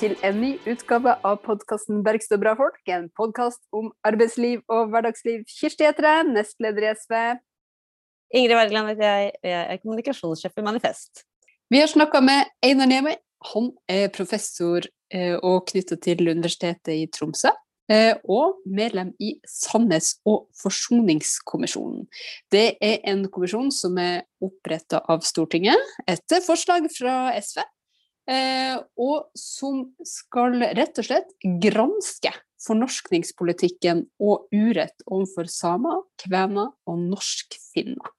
Til en ny utgave av podkasten 'Bergstø bra folk'. En podkast om arbeidsliv og hverdagsliv. Kirsti heter jeg, nestleder i SV. Ingrid Wergeland heter jeg, og jeg er kommunikasjonssjef i Manifest. Vi har snakka med Einar Nemi. Han er professor eh, og knytta til Universitetet i Tromsø. Eh, og medlem i Sannhets- og forsoningskommisjonen. Det er en kommisjon som er oppretta av Stortinget etter forslag fra SV. Eh, og som skal rett og slett granske fornorskningspolitikken og urett overfor samer, kvener og norskfinner.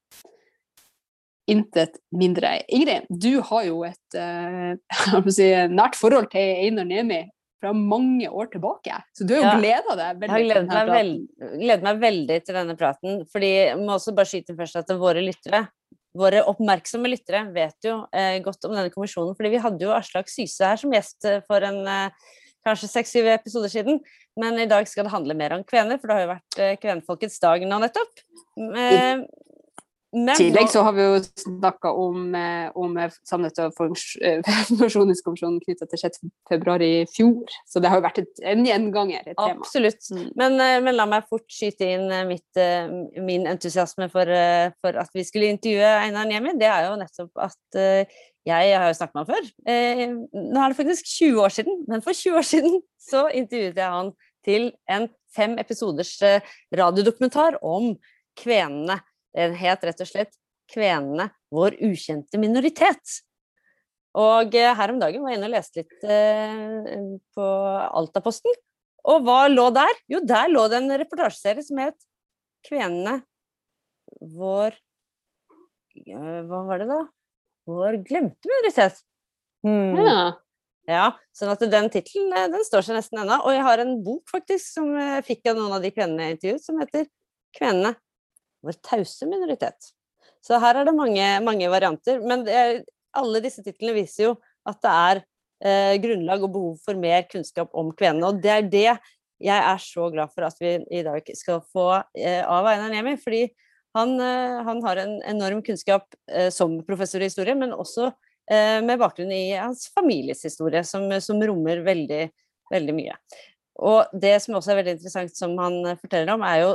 Intet mindre. Ingrid, du har jo et eh, si, nært forhold til Einar Nemi fra mange år tilbake, så du har jo Ja. gleda deg veldig Jeg har gledet meg, veld, meg veldig til denne praten. fordi jeg må også bare skyte først at våre lyttere, våre oppmerksomme lyttere, vet jo eh, godt om denne kommisjonen. fordi vi hadde jo Aslak Syse her som gjest eh, for en eh, kanskje seks-syv episoder siden. Men i dag skal det handle mer om kvener, for det har jo vært eh, kvenfolkets dag nå nettopp. Eh, I tillegg så har vi jo snakka om, eh, om sannhet og eh, forsoningskommisjonen knytta til 6. februar i fjor, så det har jo vært et, en gjenganger, et tema. Absolutt. Tema. Men, eh, men la meg fort skyte inn eh, mitt, eh, min entusiasme for, eh, for at vi skulle intervjue Einar Niemi. Det er jo nettopp at eh, jeg har jo snakket med ham før. Eh, Nå er det faktisk 20 år siden, men for 20 år siden så intervjuet jeg han til en fem episoders eh, radiodokumentar om kvenene. Den het rett og slett 'Kvenene vår ukjente minoritet'. Og eh, her om dagen var jeg inne og leste litt eh, på Altaposten. Og hva lå der? Jo, der lå det en reportasjeserie som het 'Kvenene vår eh, Hva var det, da? Vår glemte minoritet. Hmm. Ja. Ja, sånn at den tittelen eh, den står seg nesten ennå. Og jeg har en bok faktisk som fikk av noen av de kvenene jeg intervjuet, som heter 'Kvenene vår tause minoritet'. Så her er det mange, mange varianter. Men er, alle disse titlene viser jo at det er eh, grunnlag og behov for mer kunnskap om kvenene. Og det er det jeg er så glad for at vi i dag skal få eh, av Einar Nemi. Fordi han, eh, han har en enorm kunnskap eh, som professor i historie, men også eh, med bakgrunn i hans families historie, som, som rommer veldig, veldig mye. Og det som også er veldig interessant, som han eh, forteller om, er jo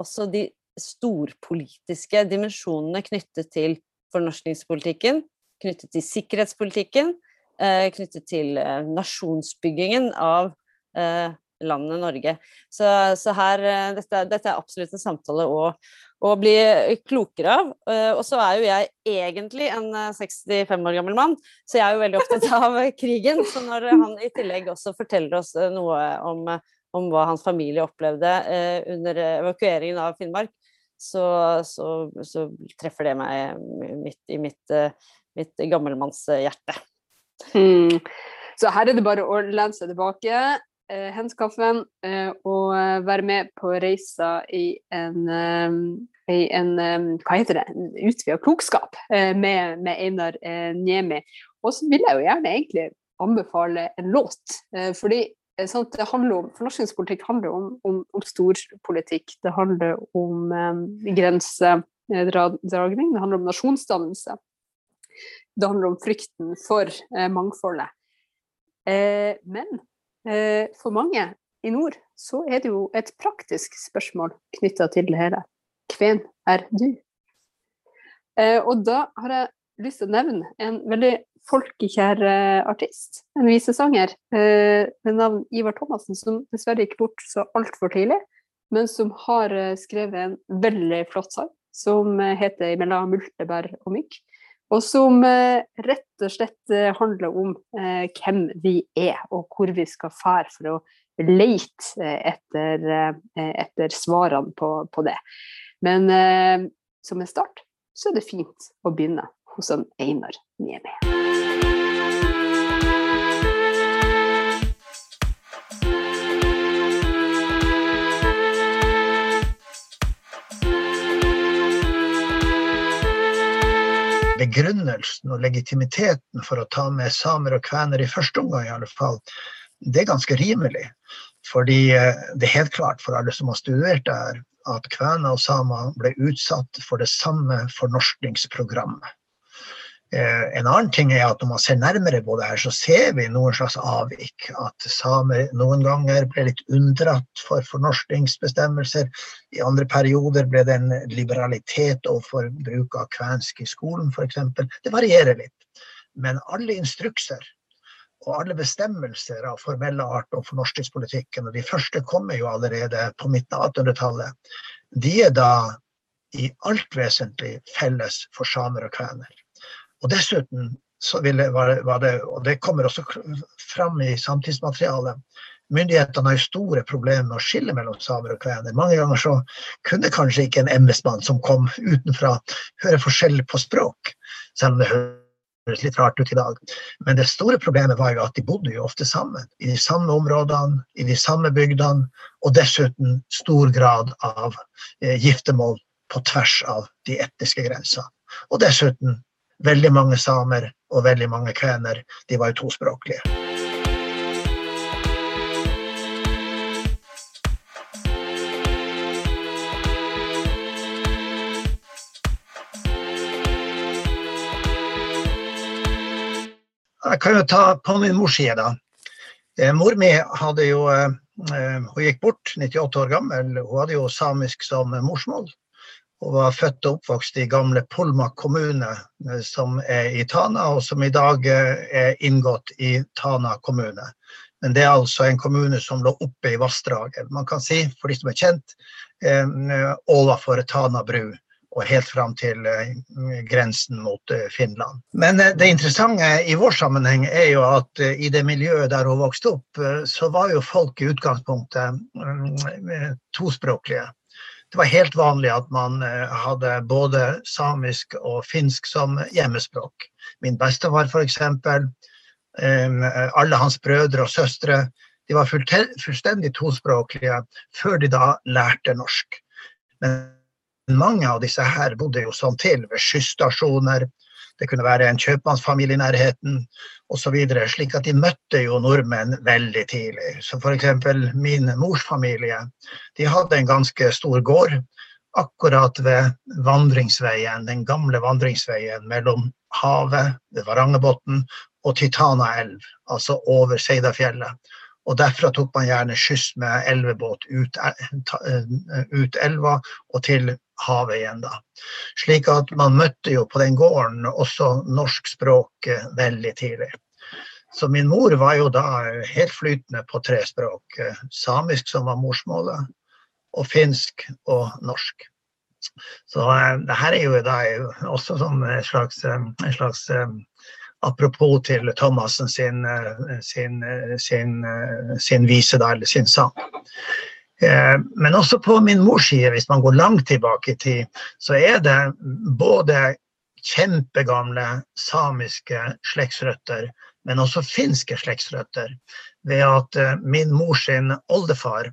også de storpolitiske dimensjonene knyttet til fornorskningspolitikken, knyttet til sikkerhetspolitikken, eh, knyttet til eh, nasjonsbyggingen av eh, landet Norge. Så, så her, dette, dette er absolutt en samtale å, å bli klokere av. Og så er jo jeg egentlig en eh, 65 år gammel mann, så jeg er jo veldig opptatt av krigen. Så når han i tillegg også forteller oss noe om, om hva hans familie opplevde under evakueringen av Finnmark, så, så, så treffer det meg midt i mitt, eh, mitt gammelmannshjerte. Mm. Så her er det bare å lene seg tilbake, eh, hente kaffen eh, og eh, være med på reisa i en, eh, i en eh, hva heter det, utvida klokskap eh, med, med Einar eh, Niemi. Og så vil jeg jo gjerne egentlig anbefale en låt, eh, fordi eh, sant, det handler om, Fornorskningspolitikk handler om, om, om storpolitikk. Det handler om eh, grensedragning, det handler om nasjonsdannelse. Det handler om frykten for eh, mangfoldet. Eh, men eh, for mange i nord så er det jo et praktisk spørsmål knytta til det hele. Hvem er du? Eh, og da har jeg lyst til å nevne en veldig folkekjær artist, en visesanger eh, med navn Ivar Thomassen, som dessverre gikk bort så altfor tidlig, men som har eh, skrevet en veldig flott sang som eh, heter 'Mellom multebær og mygg'. Og som rett og slett handler om hvem vi er, og hvor vi skal fære for å leite etter, etter svarene på, på det. Men som en start så er det fint å begynne hos en Einar Niemi. Begrunnelsen og legitimiteten for å ta med samer og kvener i første omgang, i alle fall, det er ganske rimelig. Fordi eh, det er helt klart for alle som har studert der, at kvener og samer ble utsatt for det samme fornorskningsprogrammet. Eh, en annen ting er at når man ser nærmere på det her, så ser vi noen slags avvik. At samer noen ganger ble litt unndratt for fornorskningsbestemmelser. I andre perioder ble det en liberalitet overfor bruk av kvensk i skolen f.eks. Det varierer litt. Men alle instrukser og alle bestemmelser av formelle art om fornorskningspolitikken, og de første kommer jo allerede på midten av 1800-tallet, de er da i alt vesentlig felles for samer og kvener. Og dessuten var, var det, og det kommer også fram i samtidsmaterialet, myndighetene har jo store problemer med å skille mellom samer og kvener. Mange ganger så kunne kanskje ikke en embetsmann som kom utenfra, høre forskjell på språk, selv om det høres litt rart ut i dag. Men det store problemet var jo at de bodde jo ofte sammen. I de samme områdene, i de samme bygdene, og dessuten stor grad av eh, giftermål på tvers av de etniske grensene. Og dessuten veldig mange samer og veldig mange kvener, de var jo tospråklige. Jeg kan jo ta på min mors side, da. Eh, mor mi hadde jo eh, Hun gikk bort, 98 år gammel. Hun hadde jo samisk som morsmål og var født og oppvokst i gamle Polmak kommune, eh, som er i Tana, og som i dag eh, er inngått i Tana kommune. Men det er altså en kommune som lå oppe i vassdraget. Man kan si, for de som er kjent, eh, overfor Tana bru og helt fram til grensen mot Finland. Men det interessante i vår sammenheng er jo at i det miljøet der hun vokste opp, så var jo folk i utgangspunktet mm, tospråklige det var helt vanlig at man eh, hadde både samisk og finsk som hjemmespråk. Min bestefar f.eks., alle hans brødre og søstre, de var fullstendig tospråklige før de da lærte norsk. Men mange av disse her bodde jo sånn til ved skysstasjoner, det kunne være en kjøpmannsfamilie i nærheten osv. Slik at de møtte jo nordmenn veldig tidlig. Så f.eks. min mors familie de hadde en ganske stor gård akkurat ved vandringsveien, den gamle vandringsveien mellom havet ved Varangerbotn og Titana elv, altså over Seidafjellet. Og derfra tok man gjerne skyss med elvebåt ut, ut elva og til havet igjen, da. Slik at man møtte jo på den gården også norsk språk eh, veldig tidlig. Så min mor var jo da helt flytende på tre språk. Eh, samisk som var morsmålet, og finsk og norsk. Så eh, det her er jo da også en slags, en slags apropos til Thomassen sin, sin, sin, sin vise, da, eller sin sang. Eh, men også på min mors side, hvis man går langt tilbake i tid, så er det både kjempegamle samiske slektsrøtter, men også finske slektsrøtter. Ved at eh, min mors oldefar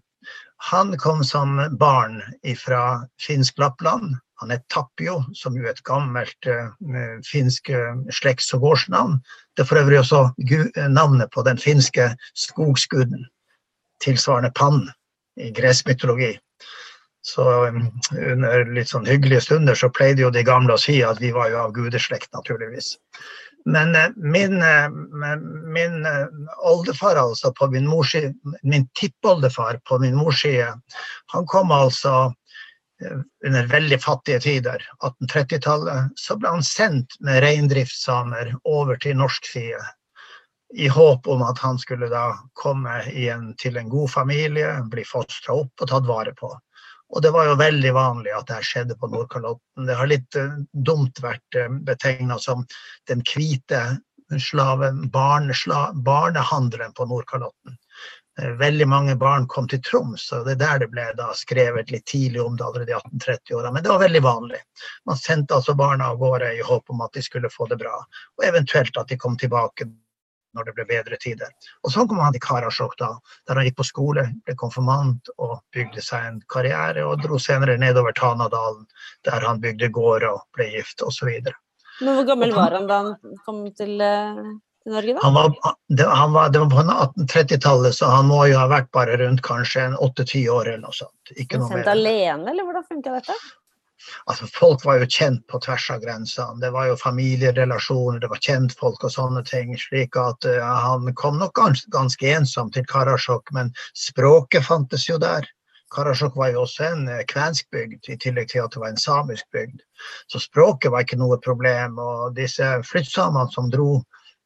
han kom som barn fra finsk Lappland. Han het Tapio, som jo er et gammelt uh, finsk slekts- og gårdsnavn. Det er for øvrig også navnet på den finske skogsguden, tilsvarende Pann i gresk mytologi. Så um, under litt sånn hyggelige stunder så pleide jo de gamle å si at vi var jo av gudeslekt, naturligvis. Men uh, min, uh, min uh, oldefar, altså, på min mors min tippoldefar på min mors side, han kom altså under veldig fattige tider, 1830-tallet, så ble han sendt med reindriftssamer over til norsk side i håp om at han skulle da komme igjen til en god familie, bli fostra opp og tatt vare på. Og det var jo veldig vanlig at det skjedde på Nordkalotten. Det har litt uh, dumt vært eh, betegna som den hvite slaven, barnesla, barnehandelen på Nordkalotten. Uh, veldig mange barn kom til Troms, og det er der det ble da skrevet litt tidlig om det allerede i 1830-åra. Men det var veldig vanlig. Man sendte altså barna av gårde i håp om at de skulle få det bra, og eventuelt at de kom tilbake når det ble bedre tider. Og sånn kom han til Karasjok, da, der han gikk på skole, ble konfirmant og bygde seg en karriere, og dro senere nedover Tanadalen, der han bygde gård og ble gift osv. Men hvor gammel var han da han kom til, uh, til Norge, da? Han var, det, han var, det var på 1830-tallet, så han må jo ha vært bare rundt kanskje åtte-ti år eller noe sånt. Ikke noe mer. Sendt alene, eller hvordan funka dette? Altså Folk var jo kjent på tvers av grensene. Det var jo familierelasjoner, det var kjentfolk og sånne ting. slik at uh, han kom nok ganske, ganske ensom til Karasjok, men språket fantes jo der. Karasjok var jo også en eh, kvensk bygd, i tillegg til at det var en samisk bygd. Så språket var ikke noe problem. Og disse flyttsamene som dro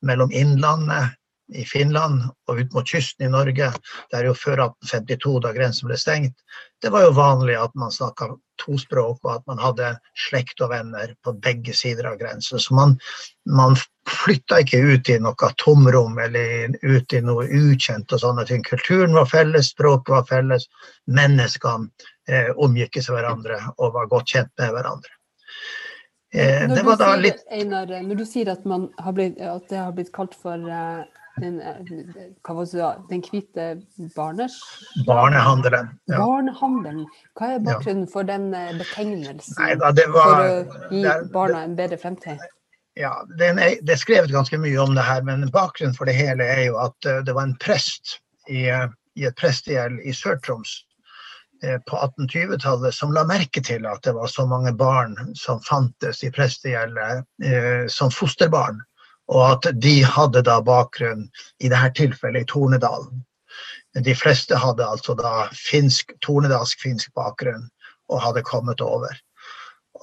mellom Innlandet i Finland og ut mot kysten i Norge, det er jo før 1852, da grensen ble stengt, det var jo vanlig at man snakka tospråk, og at man hadde slekt og venner på begge sider av grensen. Så man, man flytta ikke ut i noe tomrom eller ut i noe ukjent og sånne ting. Kulturen var felles, språket var felles, menneskene eh, omgikkes hverandre og var godt kjent med hverandre. Eh, når, du sier, litt... Einar, når du sier at, blitt, at, det har blitt kalt for eh, den, hva var det, den hvite barners... Barnehandelen. Ja. Barnehandelen. Hva er bakgrunnen ja. for den eh, betegnelsen? Nei, da, det var, for å gi det, barna en bedre fremtid? Ja, det er, det er, skrevet ganske mye om det her, men bakgrunnen for det hele er jo at uh, det var en prest i, i et prestegjeld i Sør-Troms på 1820-tallet som la merke til at det var så mange barn som fantes i prestegjeldet som fosterbarn. Og at de hadde da bakgrunn, i dette tilfellet i Tornedalen. De fleste hadde altså da finsk, tornedalsk-finsk bakgrunn og hadde kommet over.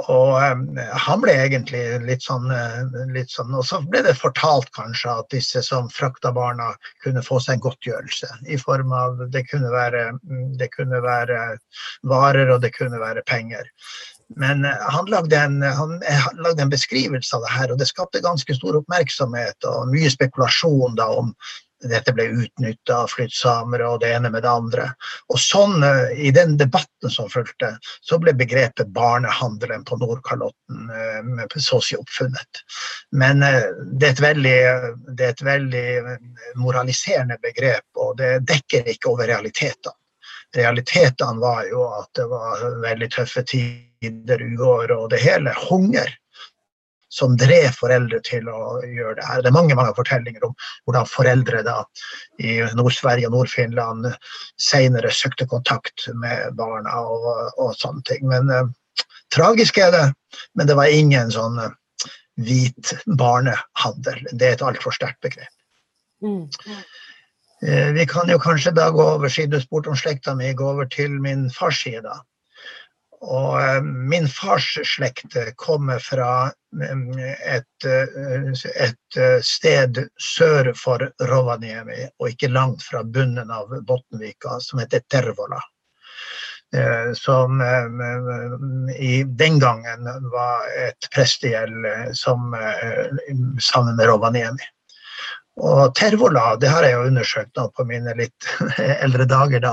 Og um, han ble egentlig litt sånn, uh, litt sånn, Og så ble det fortalt kanskje at disse som frakta barna, kunne få seg en godtgjørelse. I form av Det kunne være, det kunne være varer, og det kunne være penger. Men eh, han lagde, en, han eh, lagde, en, beskrivelse av det her, og det skapte ganske stor oppmerksomhet og mye spekulasjon da om dette ble utnytta av flyttsamere og det ene med det andre. Og sånn, eh, I den debatten som fulgte, så ble begrepet barnehandelen på Nordkalotten så å si oppfunnet. Men det er, et veldig, det er et veldig moraliserende begrep, og det dekker ikke over realitetene. Realitetene var jo at det var veldig tøffe tider tider, uår og det hele. Hunger som drev foreldre til å gjøre det her. Det er mange mange fortellinger om hvordan foreldre da i Nord-Sverige og Nord-Finland senere søkte kontakt med barna og, og sånne ting. Men eh, tragisk er det, men det var ingen sånn uh, hvit barnehandel. Det er et altfor sterkt begrep. Mm. Eh, vi kan jo kanskje da gå over, siden du spurte om slekta mi, gå over til min fars side. da. Og eh, min fars slekt kommer fra et, eh, et, eh, sted sør for Rovaniemi, og ikke langt fra bunnen av Bottenvika, som heter Tervola. Som i den gangen var et prestegjeld sammen med Rovaniemi. Og Tervola, det har jeg jo undersøkt nå på mine litt eldre dager, da,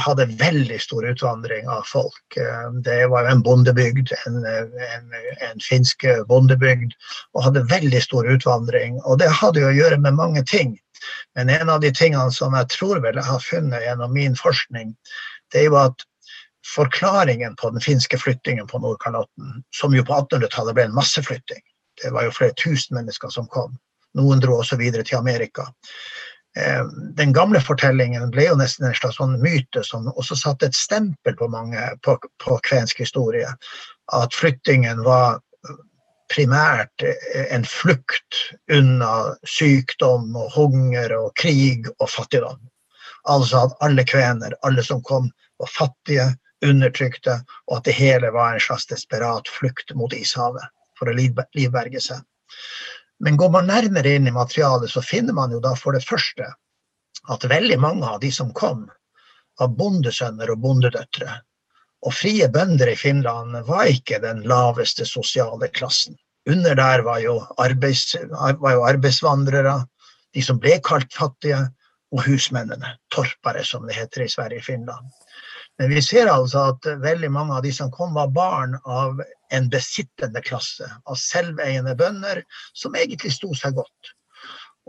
hadde veldig stor utvandring av folk. Eh, det var en bondebygd, en, en, en finsk bondebygd, og hadde veldig stor utvandring. Og det hadde å gjøre med mange ting. Men en av de tingene som jeg tror vel jeg har funnet gjennom min forskning, det er jo at forklaringen på den finske flyttingen på Nordkalotten, som jo på 1800-tallet ble en masseflytting, det var jo flere tusen mennesker som kom noen dro også videre til Amerika. Eh, den gamle fortellingen ble jo nesten en slags sånn myte som også satte et stempel på mange på, på kvensk historie. At flyttingen var primært en flukt unna sykdom og hunger og krig og fattigdom. Altså at alle kvener, alle som kom, var fattige, undertrykte, og at det hele var en slags desperat flukt mot ishavet for å livberge seg. Men går man nærmere inn i materialet, så finner man jo da for det første at veldig mange av de som kom, var bondesønner og bondedøtre. Og frie bønder i Finland var ikke den laveste sosiale klassen. Under der var jo, arbeids, var jo arbeidsvandrere, de som ble kalt fattige, og husmennene. Torpare, som det heter i Sverige og Finland. Men vi ser altså at veldig mange av de som kom, var barn av en besittende klasse. Av selveiende bønder som egentlig sto seg godt.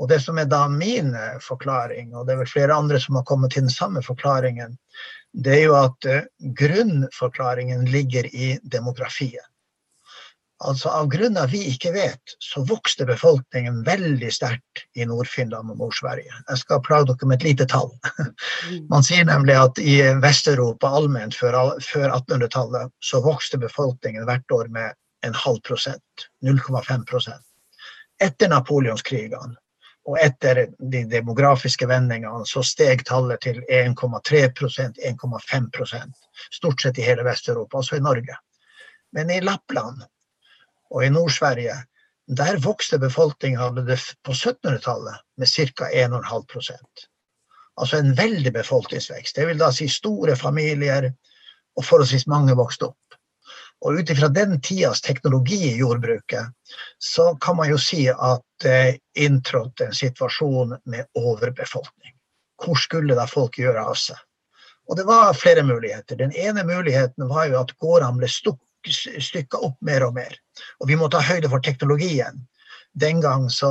Og det som er da min forklaring, og det er vel flere andre som har kommet til den samme forklaringen, det er jo at uh, grunnforklaringen ligger i demografien. Altså Av grunner vi ikke vet, så vokste befolkningen veldig sterkt i Nord-Finland og Nord-Sverige. Jeg skal plage dere med et lite tall. Man sier nemlig at i Vest-Europa allment før, før 1800-tallet så vokste befolkningen hvert år med en halv prosent. 0,5 prosent. Etter napoleonskrigene og etter de demografiske vendingene så steg tallet til 1,3% 1,5% Stort sett i hele Vest-Europa, også i Norge. Men i Lappland og i Nord-Sverige, der vokste befolkningen på 1700-tallet med ca. 1,5% Altså en veldig befolkningsvekst. Det vil da si store familier, og forholdsvis mange vokste opp. Og ut ifra den tidas teknologi i jordbruket, så kan man jo si at det inntrådte en situasjon med overbefolkning. Hvor skulle da folk gjøre av seg? Og det var flere muligheter. Den ene muligheten var jo at gårdene ble stykka opp mer og mer. Og vi må ta høyde for teknologien. Den gang så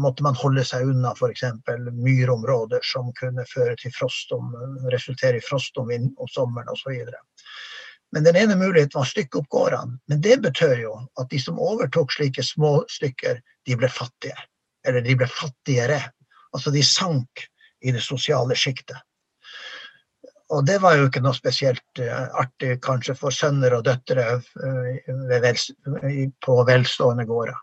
måtte man holde seg unna f.eks. myrområder som kunne føre til frost om, resultere i frost om, om sommeren osv. Men den ene muligheten var å stykke opp gårdene. Men det betød jo at de som overtok slike små stykker, de ble fattige. Eller de ble fattigere. Altså de sank i det sosiale sjiktet. Og det var jo ikke noe spesielt uh, artig kanskje for sønner og døtre vel, på velstående gårder.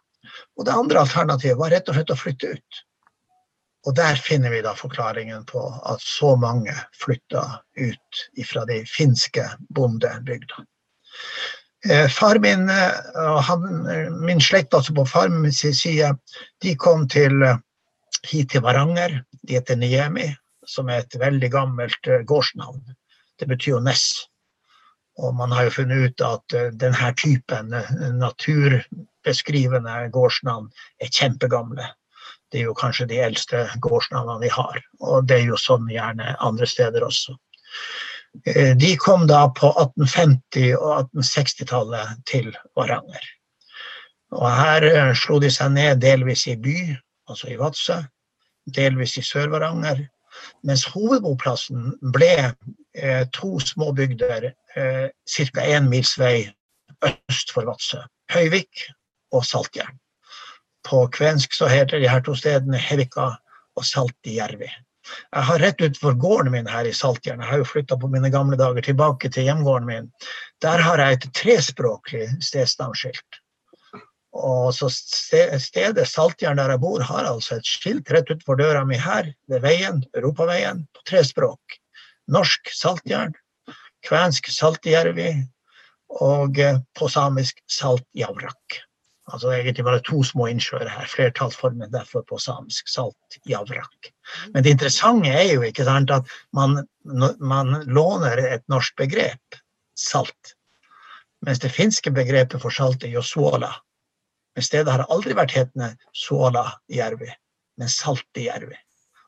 Og det andre alternativet var rett og slett å flytte ut. Og der finner vi da forklaringen på at så mange flytta ut fra de finske bondebygda. Eh, far min og min slekt altså på far min side, de kom til, hit til Varanger. De heter Niemi, som er et veldig gammelt eh, gårdsnavn. Det betyr jo Ness. Og man har jo funnet ut at eh, denne typen naturbeskrivende gårdsnavn er kjempegamle. Det er jo kanskje de eldste gårdsnavnene vi har. Og det er jo sånn gjerne andre steder også. Eh, de kom da på 1850- og 1860-tallet til Varanger. Og her eh, slo de seg ned delvis i by, altså i Vadsø, delvis i Sør-Varanger. Mens hovedboplassen ble eh, to små bygder eh, ca. én mils vei øst for Vadsø. Høyvik og Saltjern. På kvensk så heter de her to stedene Hevika og Saltijärvi. Jeg har rett utenfor gården min her i Saltjern, jeg har jo flytta på mine gamle dager tilbake til hjemgården min, der har jeg et trespråklig stedsnavnskilt. Og så stedet Saltjern der jeg bor, har altså et skilt rett utenfor døra mi her, ved veien, Europaveien, på tre språk. Norsk Saltjern, kvensk Saltjärvi og eh, på samisk Saltjavrak. Altså egentlig bare to små innsjøer her. Flertallsformen derfor på samisk Saltjavrak. Men det interessante er jo ikke sant, at man, man låner et norsk begrep, salt. Mens det finske begrepet for salt er jo suola. Men stedet har aldri vært hetende Suolajärvi, men Saltijärvi.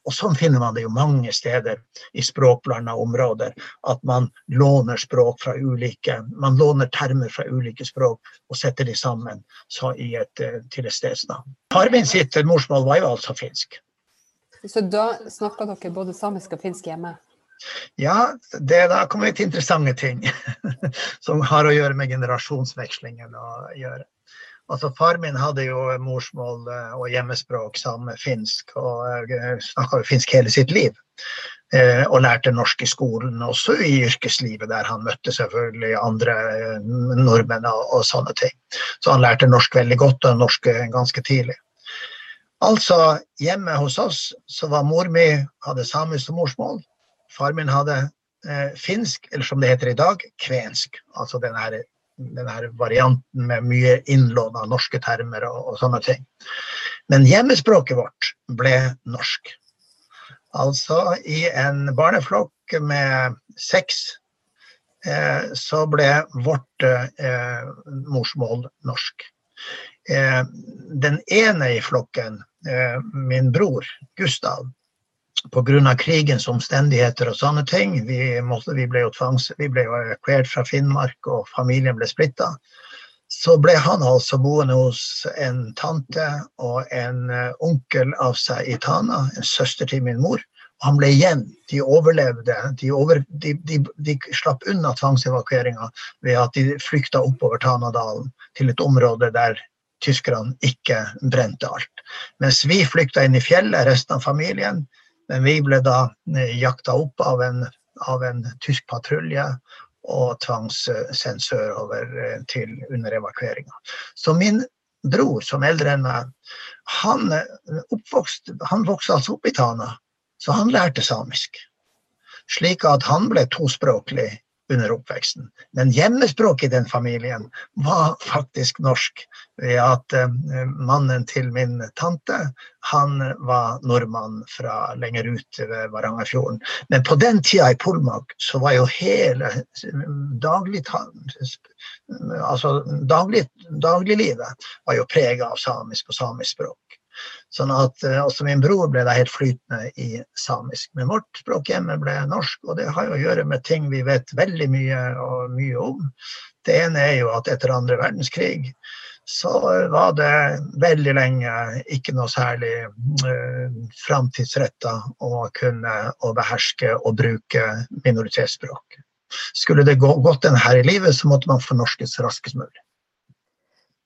Og sånn finner man det jo mange steder i språkblanda områder. At man låner språk fra ulike Man låner termer fra ulike språk og setter de sammen et, eh, til et stedsnavn. Harvin sitt morsmål var jo altså finsk. Så da snakka dere både samisk og finsk hjemme? Ja, det, da kommer vi til interessante ting som har å gjøre med generasjonsvekslingen å gjøre. Altså, far min hadde jo morsmål eh, og hjemmespråk med finsk, og eh, snakka jo finsk hele sitt liv. Eh, og lærte norsk i skolen, også i yrkeslivet, der han møtte selvfølgelig andre nordmenn og, sånne ting. Så han lærte norsk veldig godt, og norsk ganske tidlig. Altså, hjemme hos oss så var mor mi hadde samisk som morsmål. Far min hadde eh, finsk, eller som det heter i dag, kvensk. Altså den her denne varianten med mye innlån av norske termer og, og, sånne ting. Men hjemmespråket vårt ble norsk. Altså i en barneflokk med seks eh, så ble vårt eh, morsmål norsk. Eh, den ene i flokken, eh, min bror Gustav, pga. krigens omstendigheter og sånne ting. Vi, måtte, vi ble jo evakuert fra Finnmark, og familien ble splitta. Så ble han altså boende hos en tante og en uh, onkel av seg i Tana, en søster til min mor, Og Han ble igjen. De overlevde. De, over, de, de, de slapp unna tvangsevakueringa ved at de flykta oppover Tanadalen til et område der tyskerne ikke brente alt. Mens vi flykta inn i fjellet, resten av familien. Men vi ble da eh, jakta opp av en, av en tysk patrulje og tvangssendt sørover eh, til under evakueringa. Så min bror, som eldre enn meg, han, eh, oppvokst, han vokste altså opp i Tana. Så han lærte samisk. Slik at han ble tospråklig under oppveksten. Men hjemmespråket i den familien var faktisk norsk. Ved at uh, mannen til min tante, han var nordmann fra lenger ut ved Varangerfjorden. Men på den tida i Polmak så var jo hele daglig, altså daglig, dagliglivet prega av samisk og samisk språk. Sånn at eh, også min bror ble da helt flytende i samisk. Men vårt språk hjemme ble norsk, og det har jo å gjøre med ting vi vet veldig mye, mye om. Det ene er jo at etter andre verdenskrig så var det veldig lenge ikke noe særlig uh, framtidsretta å kunne å beherske og bruke minoritetsspråk. Skulle det gå godt en her i livet, så måtte man fornorskes raskest mulig.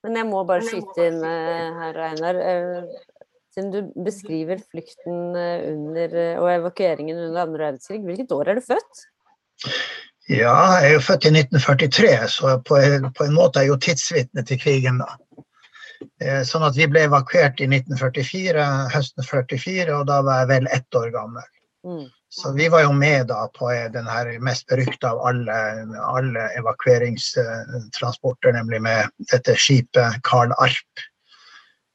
Men jeg må bare skyte inn eh, her, Einar. Eh, siden du beskriver flukten eh, under, og evakueringen under andre verdenskrig, hvilket år er du født? Ja, jeg er jo født i 1943, så på på en måte er jeg jo tidsvitne til krigen da. Sånn at vi ble evakuert i 1944, høsten 44, og da var jeg vel ett år gammel. Mm. Så vi var jo med da på den her mest berykta av alle, alle evakueringstransporter, nemlig med dette skipet Karl Arp.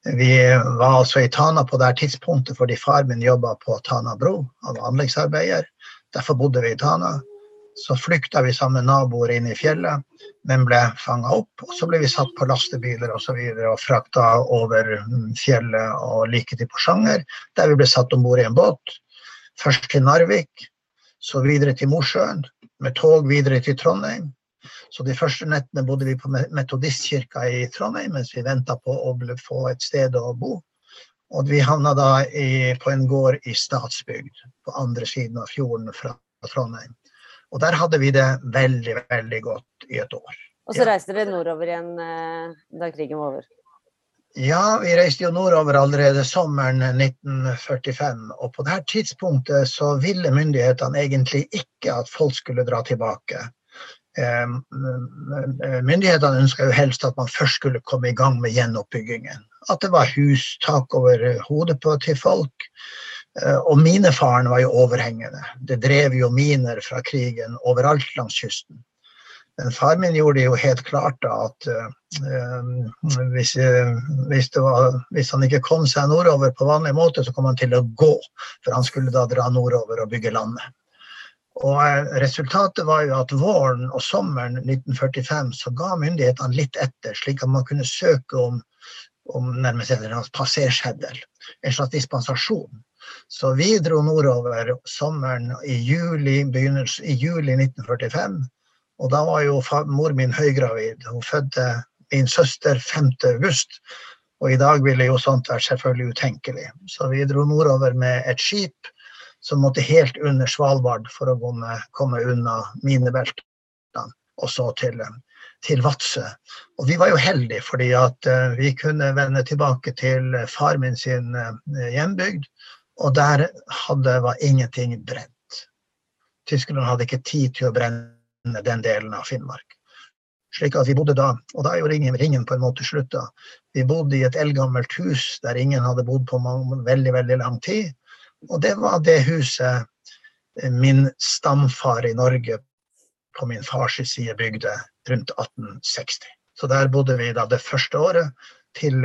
Vi var altså i Tana på det tidspunktet fordi far min jobba på Tana bro, han var anleggsarbeider. Derfor bodde vi i Tana. Så flykta vi sammen med naboer inn i fjellet, men ble fanga opp. Og så ble vi satt på lastebiler og, så videre, og frakta over fjellet og like til Porsanger, der vi ble satt om bord i en båt Først til Narvik, så videre til Mosjøen, med tog videre til Trondheim. Så de første nettene bodde vi på Metodistkirka i Trondheim mens vi venta på å få et sted å bo. Og vi havna da i, på en gård i Statsbygd, på andre siden av fjorden fra Trondheim. Og der hadde vi det veldig, veldig godt i et år. Og så reiste dere nordover igjen eh, da krigen var over? Ja, vi reiste jo nordover allerede sommeren 1945. Og på dette tidspunktet så ville myndighetene egentlig ikke at folk skulle dra tilbake. Myndighetene ønska jo helst at man først skulle komme i gang med gjenoppbyggingen. At det var hus, tak over hodet på til folk. Eh, og minefaren var jo overhengende. Det drev jo miner fra krigen overalt langs kysten. Men far min gjorde det jo helt klart da at uh, hvis, hvis, var, hvis, han ikke kom seg nordover på vanlig måte, så kom han til å gå. For han skulle da dra nordover og bygge landet. Og uh, Resultatet var jo at våren og sommeren 1945 så ga myndighetene litt etter, slik at man kunne søke om, om nærmest en passerseddel. En slags dispensasjon. Så vi dro nordover sommeren i juli, i juli 1945 og da var jo mor min høygravid. Hun fødte min søster 5. august. Og i dag ville jo sånt vært selvfølgelig utenkelig. Så vi dro nordover med et skip som måtte helt under Svalbard for å komme unna minebeltene, og så til, til Vadsø. Og vi var jo heldige, fordi at uh, vi kunne vende tilbake til far min sin uh, hjembygd, og der hadde, var ingenting brent. Tyskland hadde ikke tid til å brenne den delen av Finnmark. Slik at vi bodde da, og da er jo ringen, ringen på en måte slutta. Vi bodde i et eldgammelt hus der ingen hadde bodd på mange, veldig, veldig lang tid. Og det var det huset eh, min stamfar i Norge på min fars side bygde rundt 1860. Så der bodde vi da det første året til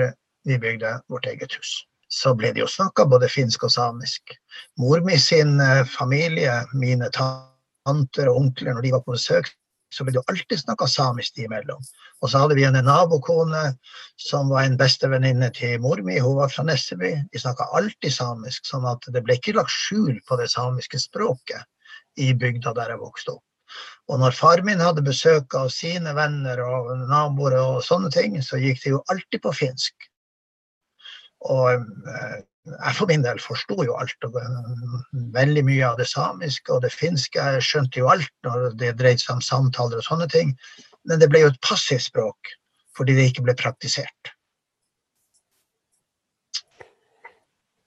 vi bygde vårt eget hus. Så ble det jo snakka både finsk og samisk. Mor mi sin eh, familie, mine tanter og onkler når de var på besøk, så ville jo alltid snakka samisk de imellom. Og så hadde vi en nabokone som var en bestevenninne til mor mi, hun var fra Nesseby. De snakka alltid samisk, sånn at det ble ikke lagt skjul på det samiske språket i bygda der jeg vokste opp. Og når far min hadde besøk av sine venner og naboer og sånne ting, så gikk det jo alltid på finsk. Og eh, jeg for min del forsto jo alt. og Veldig mye av det samiske og det finske. Jeg skjønte jo alt når det dreide seg om samtaler og sånne ting. Men det ble jo et passivt språk fordi det ikke ble praktisert.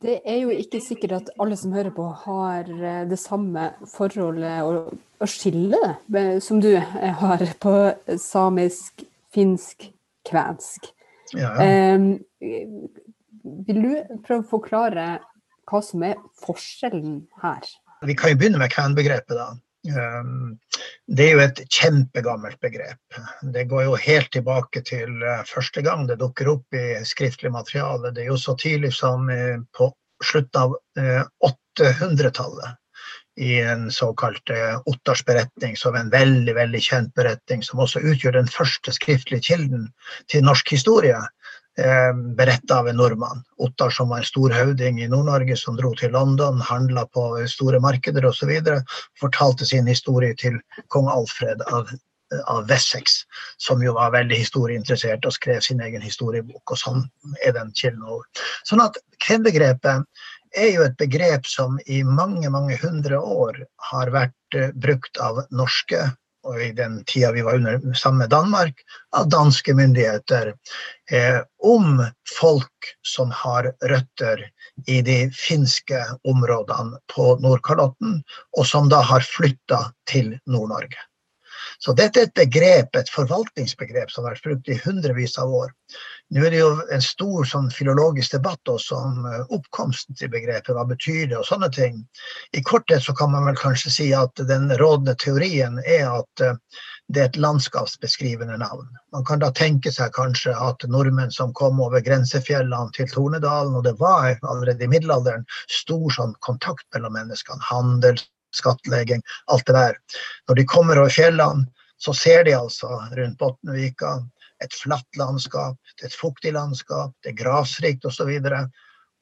Det er jo ikke sikkert at alle som hører på, har eh, det samme forholdet og, og skillet som du eh, har på samisk, finsk, kvensk. Ja, ja. Um, vil du prøve å forklare hva som er forskjellen her? Vi kan jo begynne med kvenbegrepet, da. Um, det er jo et kjempegammelt begrep. Det går jo helt tilbake til uh, første gang det dukker opp i skriftlig materiale. Det er jo så tidlig som uh, på slutten av 800-tallet uh, i en såkalt Ottars beretning, som en veldig veldig kjent beretning, som også utgjør den første skriftlige kilden til norsk historie eh, beretta av en nordmann. Ottar som var en stor høvding i Nord-Norge som dro til London, handla på store markeder osv. Fortalte sin historie til kong Alfred av, av Wessex, som jo var veldig historieinteressert og skrev sin egen historiebok. og Sånn er den kilden over. Sånn at kvinnebegrepet er jo et begrep som i mange mange hundre år har vært uh, brukt av norske og i den tida vi var under sammen med Danmark, av danske myndigheter eh, om folk som har røtter i de finske områdene på Nordkalotten, og som da har flytta til Nord-Norge. Så dette er et begrep, et forvaltningsbegrep som har vært brukt i hundrevis av år. Nå er det jo en stor sånn filologisk debatt også om eh, oppkomsten til begrepet, hva betyr det og sånne ting. I korthet så kan man vel kanskje si at den rådende teorien er at eh, det er et landskapsbeskrivende navn. Man kan da tenke seg kanskje at nordmenn som kom over grensefjellene til Tornedalen, og det var allerede i middelalderen stor sånn kontakt mellom menneskene, handel, skattlegging, alt det der. Når de kommer over fjellene, så ser de altså rundt Botnvika et flatt landskap, et fuktig landskap, det er grasrikt osv.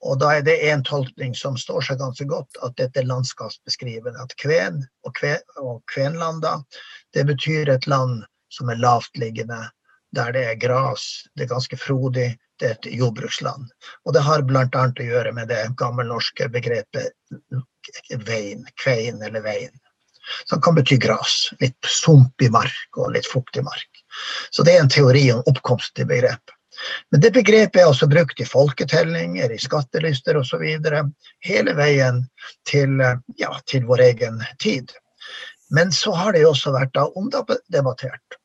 Og da er det én tolkning som står seg ganske godt, at dette er landskapsbeskrivende. At Kven og, kven, og Kvenlanda, det betyr et land som er lavtliggende, der det er gras, det er ganske frodig, er et jordbruksland. Og det har bl.a. å gjøre med det gammelnorske begrepet vein, kvein eller vein. Som kan bety gras. Litt sumpig mark og litt fuktig mark. Så det er en teori om oppkomst til begrep. Men det begrepet er også brukt i folketellinger, i skattelister osv. Hele veien til, ja, til, vår egen tid. Men så har det jo også vært da omdebattert.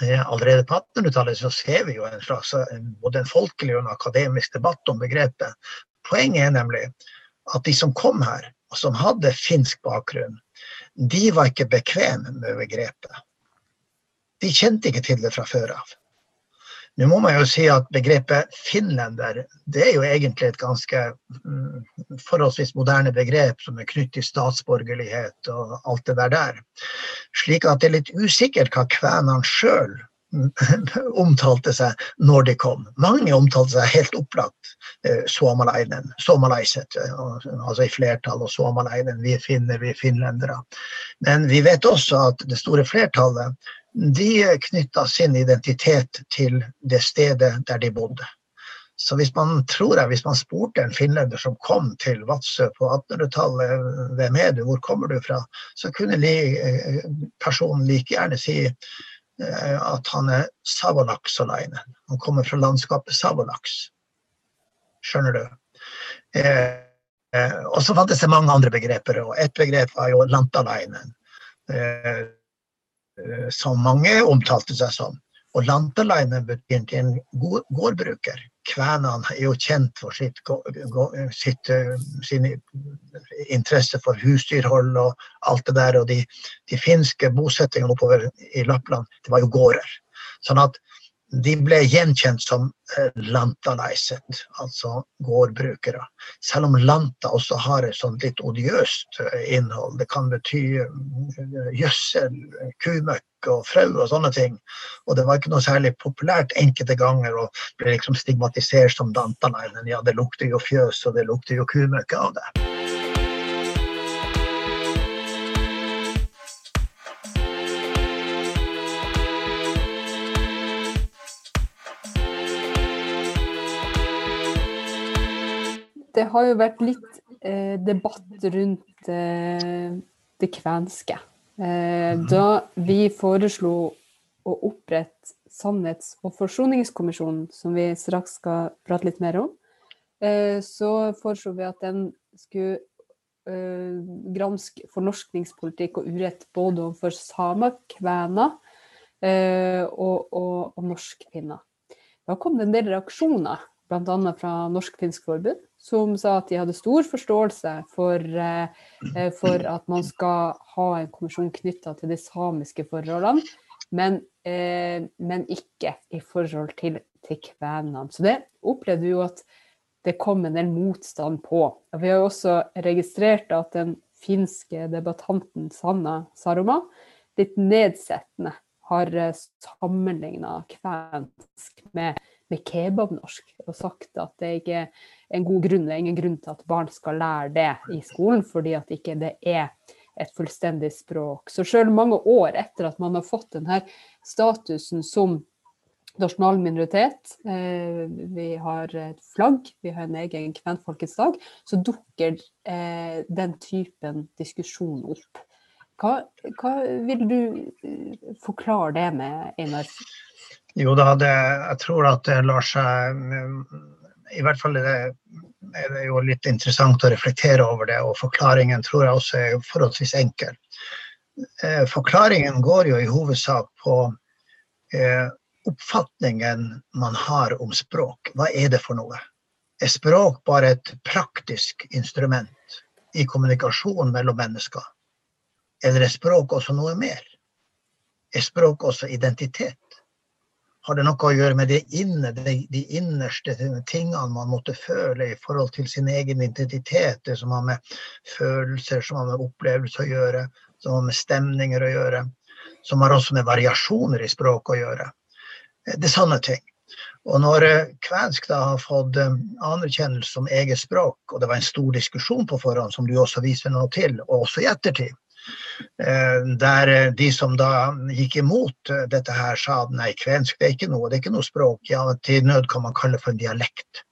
Allerede på 1800-tallet så ser vi jo en slags både en folkelig og en akademisk debatt om begrepet. Poenget er nemlig at de som kom her, og som hadde finsk bakgrunn, de var ikke bekvemme med begrepet de kjente ikke til det fra før av. Nå må man jo si at begrepet finlender det er jo egentlig et ganske mm, forholdsvis moderne begrep som er knyttet til statsborgerlighet og alt det der der. Slik at det er litt usikkert hva kvenene sjøl omtalte seg når de kom. Mange omtalte seg helt opplagt eh, suomalainen, suomalaiset, eh, altså i flertall, og suomalainen, vi finner, vi finlendere. Men vi vet også at det store flertallet de knytta sin identitet til det stedet der de bodde. Så hvis man tror jeg, hvis man spurte en finlender som kom til Vadsø på 1800-tallet, hvem er du, hvor kommer du fra, så kunne personen like gjerne si eh, at han er savolaksolainen. Han kommer fra landskapet Savolaks. Skjønner du? Eh, eh, og så fantes det mange andre begreper, og Et begrep var jo lantalainen. Eh, som mange omtalte seg som. Og Lantalainen begynte en gårdbruker. Kvenene er jo kjent for sitt, sitt, eh, sin interesse for husdyrhold og alt det der. Og de, de finske bosettingene oppover i Lappland, det var jo gårder. Sånn at de ble gjenkjent som eh, lantalaiset, altså gårdbrukere. Selv om lanta også har et sånt litt odiøst eh, innhold. Det kan bety eh, gjødsel, kumøkk og frø og sånne ting. Og det var ikke noe særlig populært enkelte ganger å bli liksom stigmatisert som lantalainen. Ja, det lukter jo fjøs, og det lukter jo kumøkk av det. Det har jo vært litt eh, debatt rundt eh, det kvenske. Eh, da vi foreslo å opprette Sannhets- og forsoningskommisjonen, som vi straks skal prate litt mer om, eh, så foreslo vi at den skulle eh, granske fornorskningspolitikk og urett både overfor samer, kvener eh, og, og, og norskfinner. Da kom det en del reaksjoner, bl.a. fra Norsk-finsk forbund, som sa at de hadde stor forståelse for, eh, for at man skal ha en kommisjon knytta til de samiske forholdene, men, eh, men ikke i forhold til, til kvenene. Så det opplevde vi jo at det kom en del motstand på. Vi har jo også registrert at den finske debattanten Sanna Saroma litt nedsettende har sammenligna kvensk med, med kebabnorsk og sagt at det ikke er en god grunn, det er ingen grunn til at barn skal lære det i skolen, fordi at ikke det er et fullstendig språk. Så selv mange år etter at man har fått denne statusen som nasjonal minoritet, eh, vi har et flagg, vi har en egen kvenfolkets dag, så dukker eh, den typen diskusjon opp. Hva, hva, vil du eh, forklare det med, Einar? Jo da, det, jeg tror at det lar seg I hvert fall er det, er det, jo litt interessant å reflektere over det, og forklaringen tror jeg også er forholdsvis enkel. Forklaringen går jo i hovedsak på oppfatningen man har om språk. Hva er det for noe? Er språk bare et praktisk instrument i kommunikasjon mellom mennesker? Eller er språk også noe mer? Er språk også identitet? Har det noe å gjøre med det inne, de, de innerste tingene man måtte føle i forhold til sin egen identitet? Det som har med følelser, som har med opplevelser å gjøre, som har med stemninger å gjøre. Som har også med variasjoner i språk å gjøre. Det er sånne ting. Og når kvensk da har fått anerkjennelse som eget språk, og det var en stor diskusjon på forhånd, som du også viser noe til, og også i ettertid, der de som da gikk imot dette her, sa nei, kvensk det er ikke noe, det er ikke noe språk. Ja, til nød kan man kalle det for en dialekt.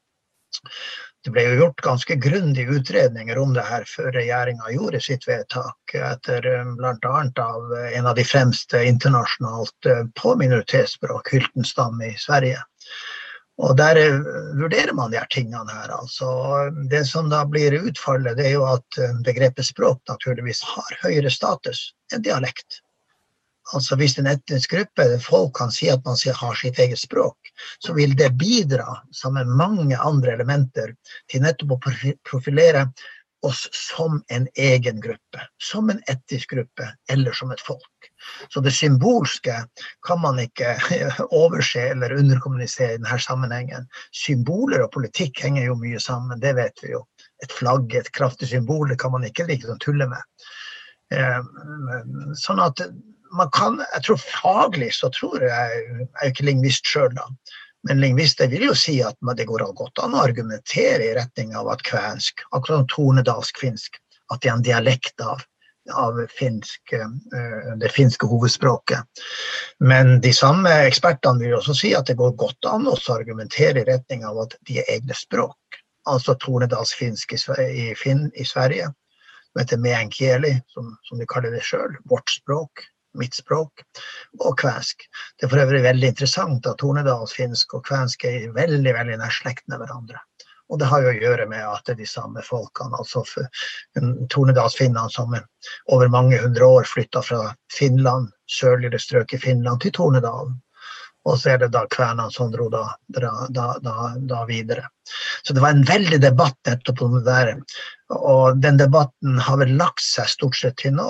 Det ble jo gjort ganske grundige utredninger om det her før regjeringa gjorde sitt vedtak, etter bl.a. av en av de fremste internasjonalt på minoritetsspråk, Hyltenstam i Sverige. Og der vurderer man de her tingene her. Altså, det som da blir utfallet, det er jo at begrepet språk naturligvis har høyere status enn dialekt. Altså Hvis en etnisk gruppe eller folk kan si at man har sitt eget språk, så vil det bidra, sammen med mange andre elementer, til nettopp å profilere oss som en egen gruppe. Som en etnisk gruppe, eller som et folk. Så det symbolske kan man ikke overse eller underkommunisere i denne sammenhengen. Symboler og politikk henger jo mye sammen, det vet vi jo. Et flagg, et kraftig symbol, det kan man ikke liksom tulle med. Sånn at man kan, jeg tror Faglig så tror jeg Jeg er ikke lingvist sjøl, da. Men lingvister vil jo si at det går godt an å argumentere i retning av at kvensk, akkurat som tornedalsk-finsk, at det er en dialekt av, av finsk, det finske hovedspråket. Men de samme ekspertene vil også si at det går godt an å argumentere i retning av at de er egne språk. Altså tornedalsfinsk i, i, i Sverige, som heter meänkieli, som, som de kaller det sjøl, vårt språk mitt språk, og kvensk. Det er for øvrig veldig interessant at tornedalsfinsk og kvensk er veldig veldig nær slekt med hverandre. Og det har jo å gjøre med at det er de samme folkene, altså tornedalsfinnene som over mange hundre år flytta fra Finland, sørligere strøk i Finland, til Tornedalen. Og så er det da kvenene som dro da, da, da, da, videre. Så det var en veldig debatt nettopp om det der. Og den debatten har vel lagt seg stort sett til nå,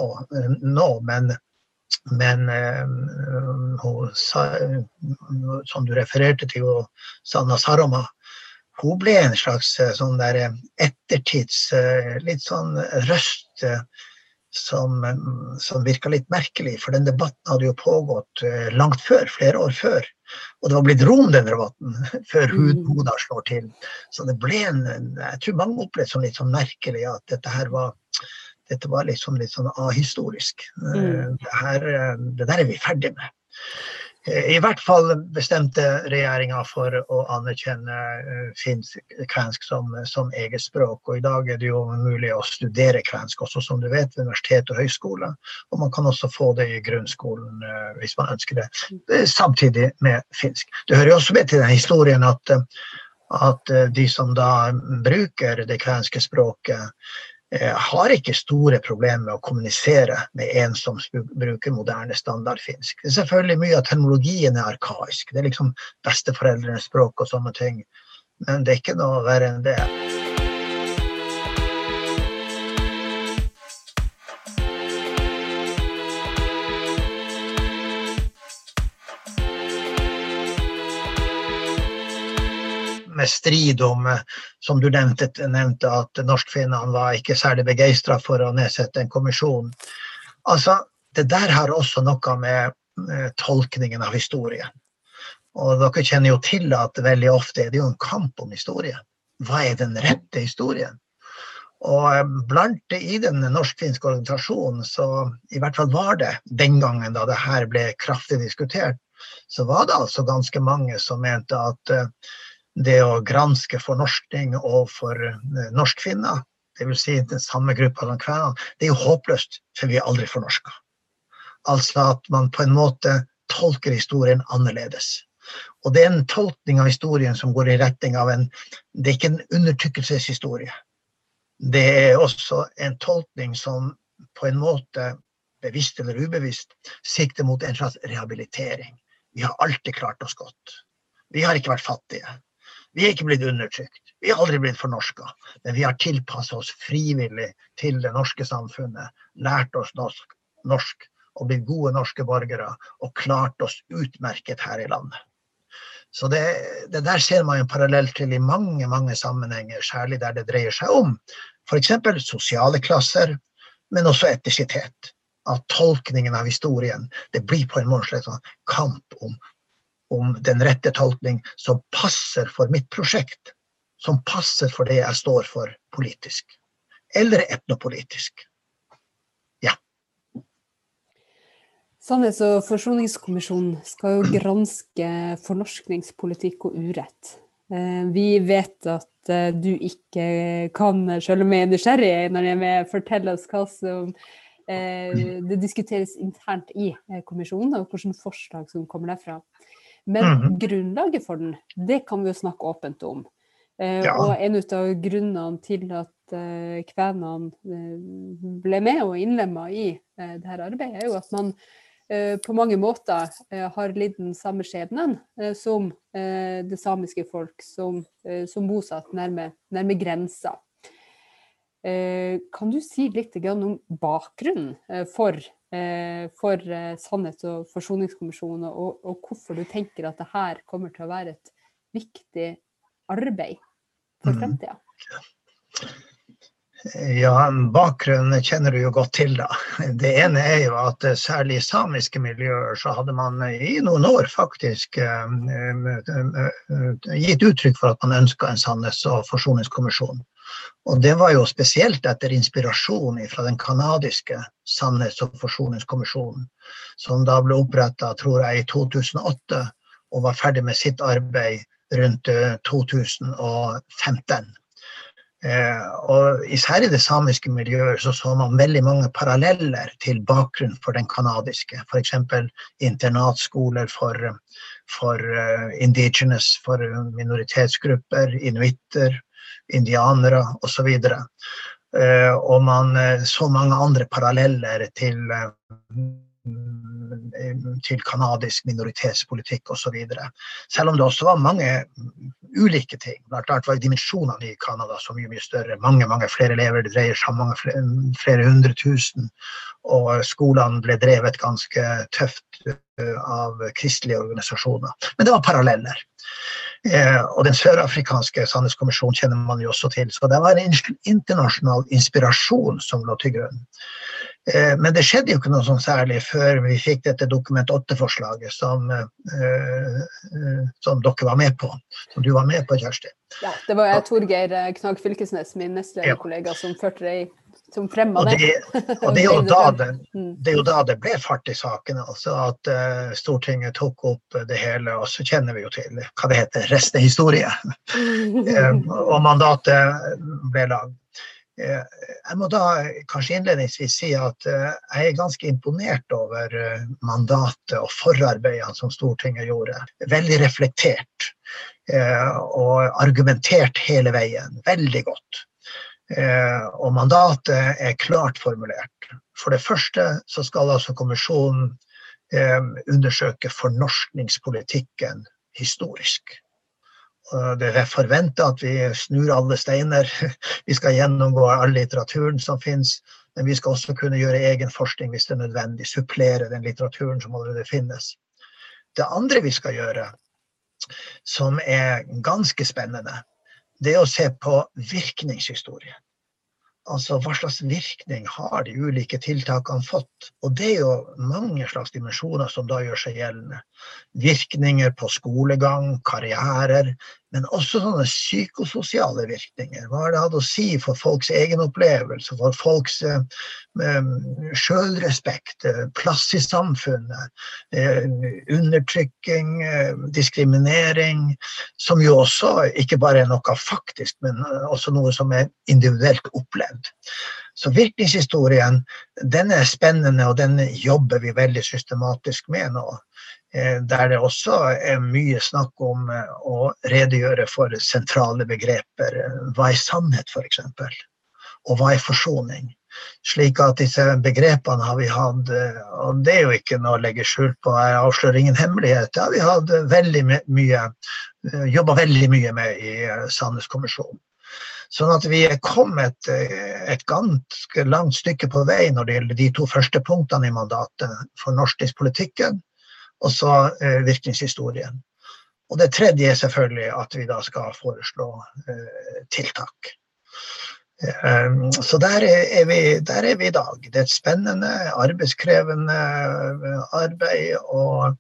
nå men men hun, som du refererte til, Sanna Saroma, hun ble en slags sånn der ettertids litt sånn røst som, som virka litt merkelig. For den debatten hadde jo pågått langt før, flere år før. Og det var blitt rom, den debatten, før Hoda slår til. Så det ble en Jeg tror mange opplevde som litt sånn merkelig at dette her var dette var liksom litt sånn ahistorisk. Mm. Det, her, det, der er vi ferdig med. I hvert fall bestemte regjeringa for å anerkjenne eh, finsk-kvensk som, som, eget språk. Og i dag er det jo mulig å studere kvensk også, som du vet, ved universitet og høyskole. Og man kan også få det i grunnskolen eh, hvis man ønsker det, eh, samtidig med finsk. Det hører jo også med til den historien at, at de som da bruker det kvenske språket, har ikke store problemer med å kommunisere med en som bruker moderne standardfinsk. Det er selvfølgelig Mye av teknologien er arkaisk. Det er liksom besteforeldrenes språk og sånne ting. Men det er ikke noe verre enn det. Strid om, eh, som du nevnte, nevnte at norskfinnene var ikke særlig begeistra for å nedsette en kommisjon. Altså, Det der har også noe med tolkningen av historien. Og dere kjenner jo til at veldig ofte er det jo en kamp om historie. Hva er den rette historien? Og eh, blant i den norsk-finske organisasjonen, så i hvert fall var det den gangen da det her ble kraftig diskutert, så var det altså ganske mange som mente at uh, det å granske fornorskning overfor eh, norskfinner, dvs. Si den samme gruppa som kvenene, det er jo håpløst, for vi er aldri fornorska. Altså at man på en måte tolker historien annerledes. Og det er en tolkning av historien som går i retning av en Det er ikke en undertrykkelseshistorie. Det er også en tolkning som på en måte, bevisst eller ubevisst, sikter mot en slags rehabilitering. Vi har alltid klart oss godt. Vi har ikke vært fattige. Vi er ikke blitt undertrykt. Vi har aldri blitt fornorska. Men vi har tilpassa oss frivillig til det norske samfunnet. Lært oss norsk, norsk og blitt gode norske borgere. Og klart oss utmerket her i landet. Så det, det der ser man en parallell til i mange mange sammenhenger, særlig der det dreier seg om f.eks. sosiale klasser, men også etnisitet. At tolkningen av historien det blir på en måte en sånn kamp om om den rette tolkning som passer for mitt prosjekt. Som passer for det jeg står for politisk. Eller etnopolitisk. Ja. Sannhets- og forsoningskommisjonen skal jo granske fornorskningspolitikk og urett. Eh, vi vet at eh, du ikke kan, selv om jeg er nysgjerrig når jeg vil fortelle oss hva som eh, det diskuteres internt i kommisjonen, og hvilke forslag som kommer derfra. Men mm. grunnlaget for den, det kan vi jo snakke åpent om. Eh, ja. Og en av grunnene til at eh, kvenene eh, ble med og innlemma i eh, dette arbeidet, er jo at man på mange måter har lidd den samme skjebnen som det samiske folk som, som bosatt nærme, nærme grensa. Kan du si litt om bakgrunnen for for eh, Sannhets- og forsoningskommisjonen, og, og, hvorfor du tenker at det her kommer til å være et viktig arbeid for mm. fremtida? Ja, bakgrunnen kjenner du jo godt til, da. Det ene er jo at eh, særlig i samiske miljøer så hadde man i noen år faktisk gitt uttrykk for at man ønska en sannhets- og forsoningskommisjon. Og det var jo spesielt etter inspirasjon fra den canadiske sannhets- og forsoningskommisjonen, som da ble oppretta, tror jeg, i 2008 og var ferdig med sitt arbeid rundt 2015. Eh, eh, og især i det samiske miljøet så, så man veldig mange paralleller til bakgrunn for den canadiske. F.eks. internatskoler for, for uh, indigenous, for minoritetsgrupper, inuitter indianere osv. Og, uh, og man uh, så mange andre paralleller til, uh, til kanadisk minoritetspolitikk osv. Selv om det også var mange ulike ting. Blant annet var dimensjonene i Canada så mye mye større. Mange mange flere elever, det dreier seg om mange flere, flere hundre tusen. Og skolene ble drevet ganske tøft av kristelige organisasjoner. Men det var paralleller. Eh, og den sørafrikanske sannhetskommisjonen kjenner man jo også til. Så det var en internasjonal inspirasjon som lå til grunn. Eh, men det skjedde jo ikke noe sånn særlig før vi fikk dette Dokument 8-forslaget som, eh, som, dere var med på. Som du var med på, Kjersti. Ja, det var jeg, Torgeir Knag Fylkesnes, min nestlederkollega, kollega, som førte det som fremma det. Og det, er jo da det, mm. det, er jo da det ble fart i saken. Altså at uh, Stortinget tok opp det hele, og så kjenner vi jo til hva det heter, resten er historie. um, og mandatet ble lagd. Eh, jeg må da kanskje innledningsvis si at eh, jeg er ganske imponert over eh, mandatet og forarbeidene som Stortinget gjorde. Veldig reflektert og argumentert hele veien. Veldig godt. Og mandatet er klart formulert. For det første så skal altså kommisjonen undersøke fornorskningspolitikken historisk. Det er forventa at vi snur alle steiner. Vi skal gjennomgå all litteraturen som finnes. Men vi skal også kunne gjøre egen forskning hvis det er nødvendig. Supplere den litteraturen som allerede finnes. Det andre vi skal gjøre, som er ganske spennende, det er å se på virkningshistorien. Altså hva slags virkning har de ulike tiltakene fått? Og det er jo mange slags dimensjoner som da gjør seg gjeldende. Virkninger på skolegang, karrierer, men også sånne psykososiale virkninger. Hva har det hatt å si for folks egen opplevelse, for folks eh, eh sjølrespekt, eh, plass i samfunnet, undertrykking, diskriminering, som jo også ikke bare er noe faktisk, men også noe som er individuelt opplevd. Så virkningshistorien den er spennende, og den jobber vi veldig systematisk med nå. Eh, der det også er mye snakk om eh, å redegjøre for sentrale begreper. Hva er sannhet, f.eks.? Og hva er forsoning? Slik at disse begrepene har vi hatt, eh, og det er jo ikke noe å legge skjul på, jeg avslører ingen hemmelighet, det har vi hatt veldig mye, jobba veldig mye med i Sannhetskommisjonen. Sånn at vi er kommet et ganske langt stykke på vei når det gjelder de to første punktene i mandatet for norskingspolitikken og så eh, virkningshistorien. Og det tredje er selvfølgelig at vi da skal foreslå eh, tiltak. Um, så der er, vi, der er, vi, i dag. Det er et spennende, arbeidskrevende eh, arbeid. Og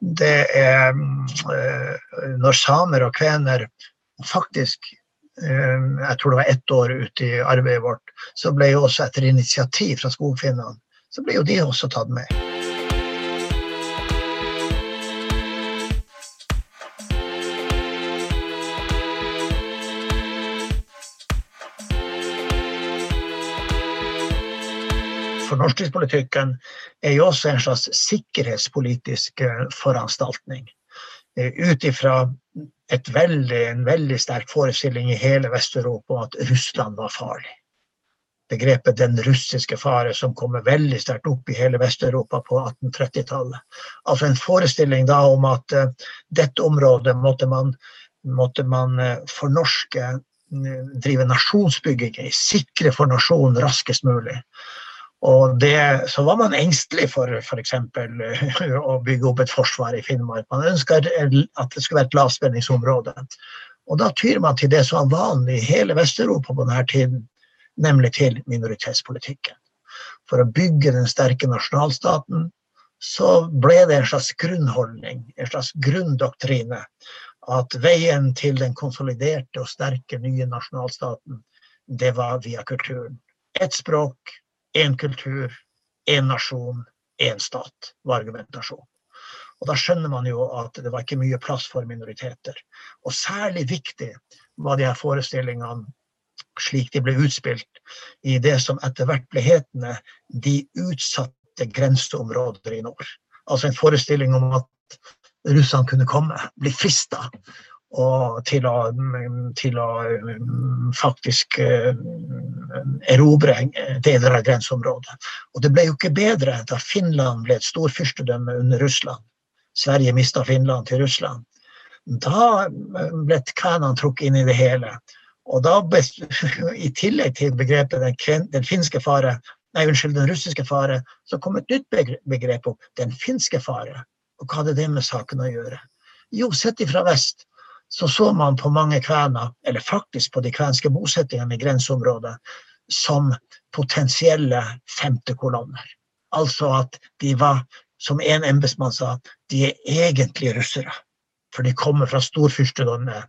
det er uh, Når samer og kvener faktisk Jeg tror det var ett år ute i arbeidet vårt, så ble jo også etter initiativ fra skogfinnene, så ble jo de også tatt med. Fornorskingspolitikken er jo også en slags sikkerhetspolitisk eh, foranstaltning. Eh, ut ifra en veldig sterk forestilling i hele Vest-Europa om at Russland var farlig. Begrepet 'den russiske fare' som kommer veldig sterkt opp i hele Vest-Europa på 1830-tallet. Altså en forestilling da om at uh, dette området måtte man, måtte man fornorske, drive nasjonsbygging i, sikre for nasjonen raskest mulig. Og det, så var man engstelig for f.eks. å bygge opp et forsvar i Finnmark. Man ønska at det skulle være et lavspenningsområde. Og da tyr man til det som var vanlig i hele Vest-Europa på denne tiden, nemlig til minoritetspolitikken. For å bygge den sterke nasjonalstaten så ble det en slags grunnholdning, en slags grunndoktrine, at veien til den konsoliderte og sterke nye nasjonalstaten, det var via kulturen. Ett språk, én kultur, én nasjon, én stat, var argumentasjon. Og da skjønner man jo at det var ikke mye plass for minoriteter. Og særlig viktig var de her forestillingene slik de ble utspilt i det som etter hvert ble hetende de utsatte grenseområder i nord. Altså en forestilling om at russerne kunne komme, bli frista og til å, til å faktisk uh, erobre deler av grenseområdet. Og det ble jo ikke bedre da Finland ble et storfyrstedømme under Russland. Sverige mista Finland til Russland. Da ble kvenene trukket inn i det hele. Og da, i tillegg til begrepet den, den finske fare, nei, unnskyld, den russiske fare, så kom et nytt begrep opp, den finske fare. Og hva hadde det med saken å gjøre? Jo, sett ifra vest så så man på mange kvener, eller faktisk på de kvenske bosettingene i grenseområdet, som potensielle femtekolonner. Altså at de var, som en embetsmann sa, de er egentlig russere. For de kommer fra storfyrstedømmet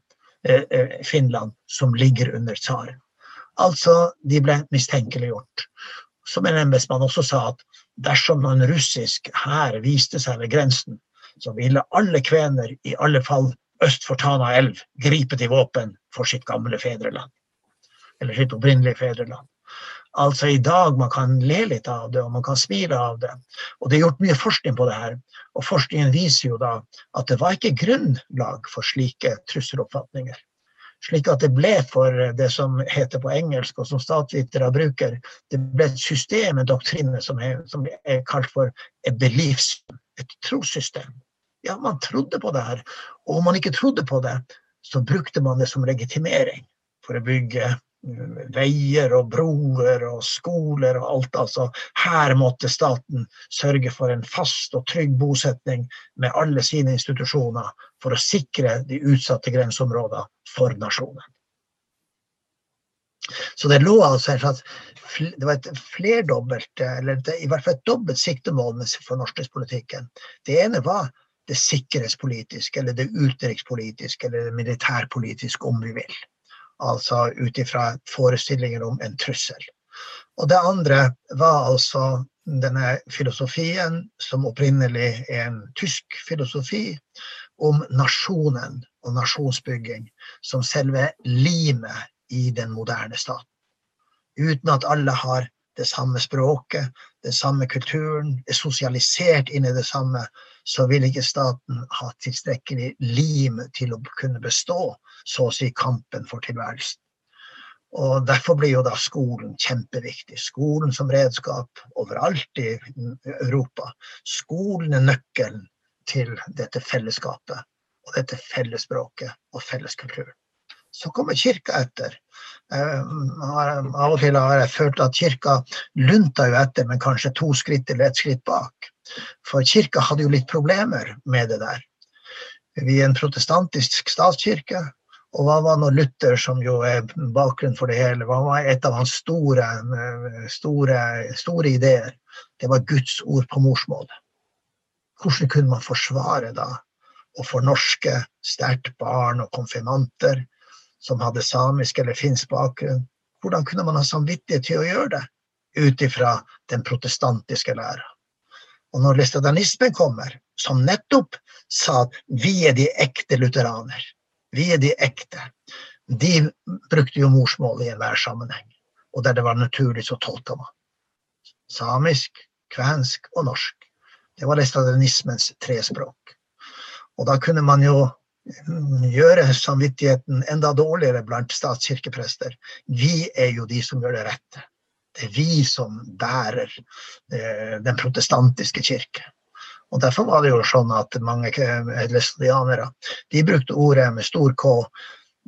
eh, eh, Finland, som ligger under tsaren. Altså, de ble mistenkeliggjort. Som en embetsmann også sa at dersom en russisk hær viste seg ved grensen, så ville alle kvener, i alle fall øst for Tana elv, gripe til våpen for sitt gamle fedreland. Eller sitt opprinnelige fedreland. Altså i dag man kan le litt av det, og man kan smile av det. Og det er gjort mye forskning på det her. Og forskningen viser jo da at det var ikke grunnlag for slike trusseloppfatninger. Slik at det ble for det som heter på engelsk, og som statsvitere bruker, det ble et system, en doktrine, som er, som er kalt for a beliefs, et trossystem. Ja, man trodde på det her. Og om man ikke trodde på det, så brukte man det som legitimering for å bygge veier og broer og skoler og alt. Altså, her måtte staten sørge for en fast og trygg bosetning med alle sine institusjoner for å sikre de utsatte grenseområdene for nasjonen. Så det lå altså en slags det var et flerdobbelt, eller i hvert fall et dobbelt siktemål for norskpolitikken. Det ene var det sikkerhetspolitiske, eller det utenrikspolitiske, eller det militærpolitiske, om vi vil altså ut ifra forestillingen om en trussel. Og det andre var altså denne filosofien, som opprinnelig er en tysk filosofi, om nasjonen og nasjonsbygging som selve limet i den moderne staten. Uten at alle har det samme språket, den samme kulturen, er sosialisert inn i det samme, så vil ikke staten ha tilstrekkelig lim til å kunne bestå, så å si, kampen for tilværelsen. Og Derfor blir jo da skolen kjempeviktig. Skolen som redskap overalt i Europa. Skolen er nøkkelen til dette fellesskapet og dette fellesspråket og felleskulturen. Så kommer kirka etter. Eh, av og til har jeg følt at kirka lunta jo etter, men kanskje to skritt eller ett skritt bak. For kirka hadde jo litt problemer med det der. Vi er en protestantisk statskirke. Og hva var nå Luther, som jo er bakgrunnen for det hele, hva var et av hans store, store, store ideer? Det var Guds ord på morsmålet. Hvordan kunne man forsvare da å fornorske sterkt barn og konfirmanter som hadde samisk eller finsk bakgrunn, hvordan kunne man ha samvittighet til å gjøre det ut ifra den protestantiske læra? Og når listadanismen kommer, som nettopp sa at vi er de ekte lutheraner, vi er de ekte, de brukte jo morsmålet i enhver sammenheng. Og der det var naturlig, så tolka man. Samisk, kvensk og norsk. Det var listadanismens tre språk. Og da kunne man jo gjøre samvittigheten enda dårligere blant statskirkeprester. Vi er jo de som gjør det rette. Det er vi som bærer eh, den protestantiske kirke. Og Derfor var det jo sånn at mange læstadianere de brukte ordet med stor K.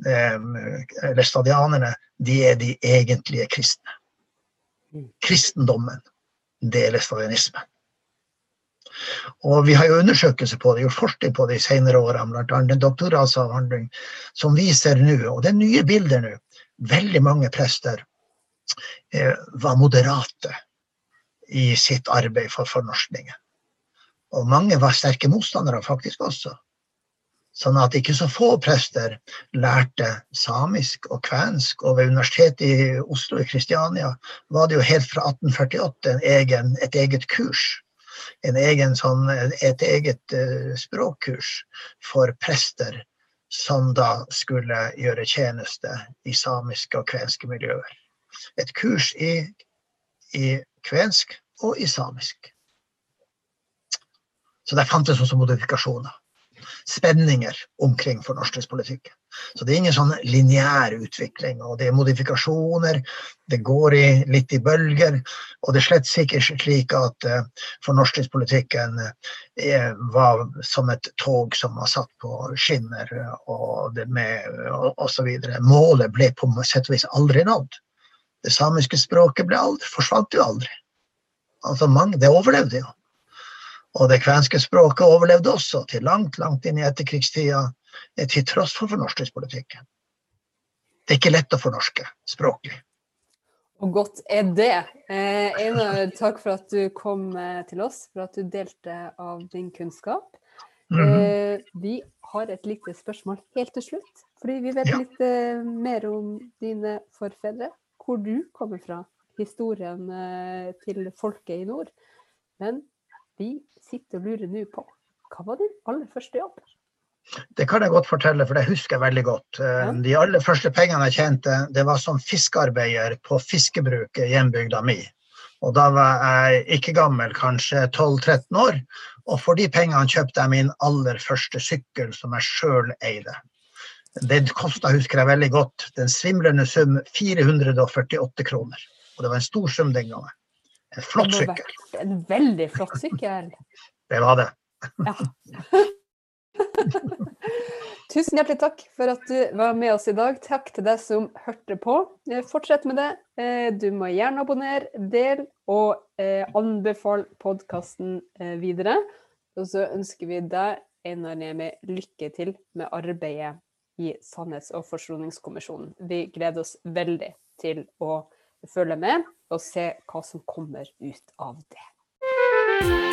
Eh, læstadianerne de er de egentlige kristne. Mm. Kristendommen, det er læstadianismen. Og vi har jo undersøkelser på det, gjort forskning på det i senere år, bl.a. en doktoratsavhandling som viser nå, og det er nye bilder nå, veldig mange prester eh, var moderate i sitt arbeid for fornorskningen. Og mange var sterke motstandere faktisk også. Sånn at ikke så få prester lærte samisk og kvensk. Og ved Universitetet i Oslo i Kristiania var det jo helt fra 1848 egen, et eget kurs en egen sånn, et eget uh, språkkurs for prester som da skulle gjøre tjeneste i samiske og kvenske miljøer. Et kurs i, i kvensk og i samisk. Så der fantes også modifikasjoner spenninger omkring fornorskningspolitikken. Så det er ingen sånn lineær utvikling. Og det er modifikasjoner, det går i, litt i bølger. Og det er slett sikkert slik at uh, fornorskningspolitikken uh, var som et tog som var satt på skinner og det med videre. Målet ble på sett og vis aldri nådd. Det samiske språket ble aldri, forsvant jo aldri. Altså mange, Det overlevde jo. Og det kvenske språket overlevde også til langt, langt inn i etterkrigstida, eh, til tross for fornorskningspolitikken. Det er ikke lett å fornorske språklig. Og godt er det. Eh, Einar, takk for at du kom eh, til oss, for at du delte av din kunnskap. Mhm. Eh, vi har et lite spørsmål helt til slutt, fordi vi vet Ja. litt eh, mer om dine forfedre. Hvor du kommer fra, historien eh, til folket i nord. Men vi sitter og lurer nå på hva var din aller første jobb? Det kan jeg godt fortelle, for det husker jeg veldig godt. Eh, Ja. De aller første pengene jeg tjente, det var som fiskearbeider på fiskebruket i hjembygda mi. Og da var jeg ikke gammel, kanskje 12-13 år. Og for de pengene kjøpte jeg min aller første sykkel, som jeg sjøl eide. Det kosta, husker jeg veldig godt, den svimlende sum 448 kroner. Og det var en stor sum den gangen. En flott sykkel. En veldig flott sykkel. Det var det. Ja. Tusen hjertelig takk for at du var med oss i dag. Takk til deg som hørte på. Eh, Fortsett med det. Eh, Du må gjerne abonnere, del og eh, anbefale podkasten videre. Og så ønsker vi deg, Einar Nemi, lykke til med arbeidet i Sannhets- og forsoningskommisjonen. Vi gleder oss veldig til å følge med og se hva som kommer ut av det.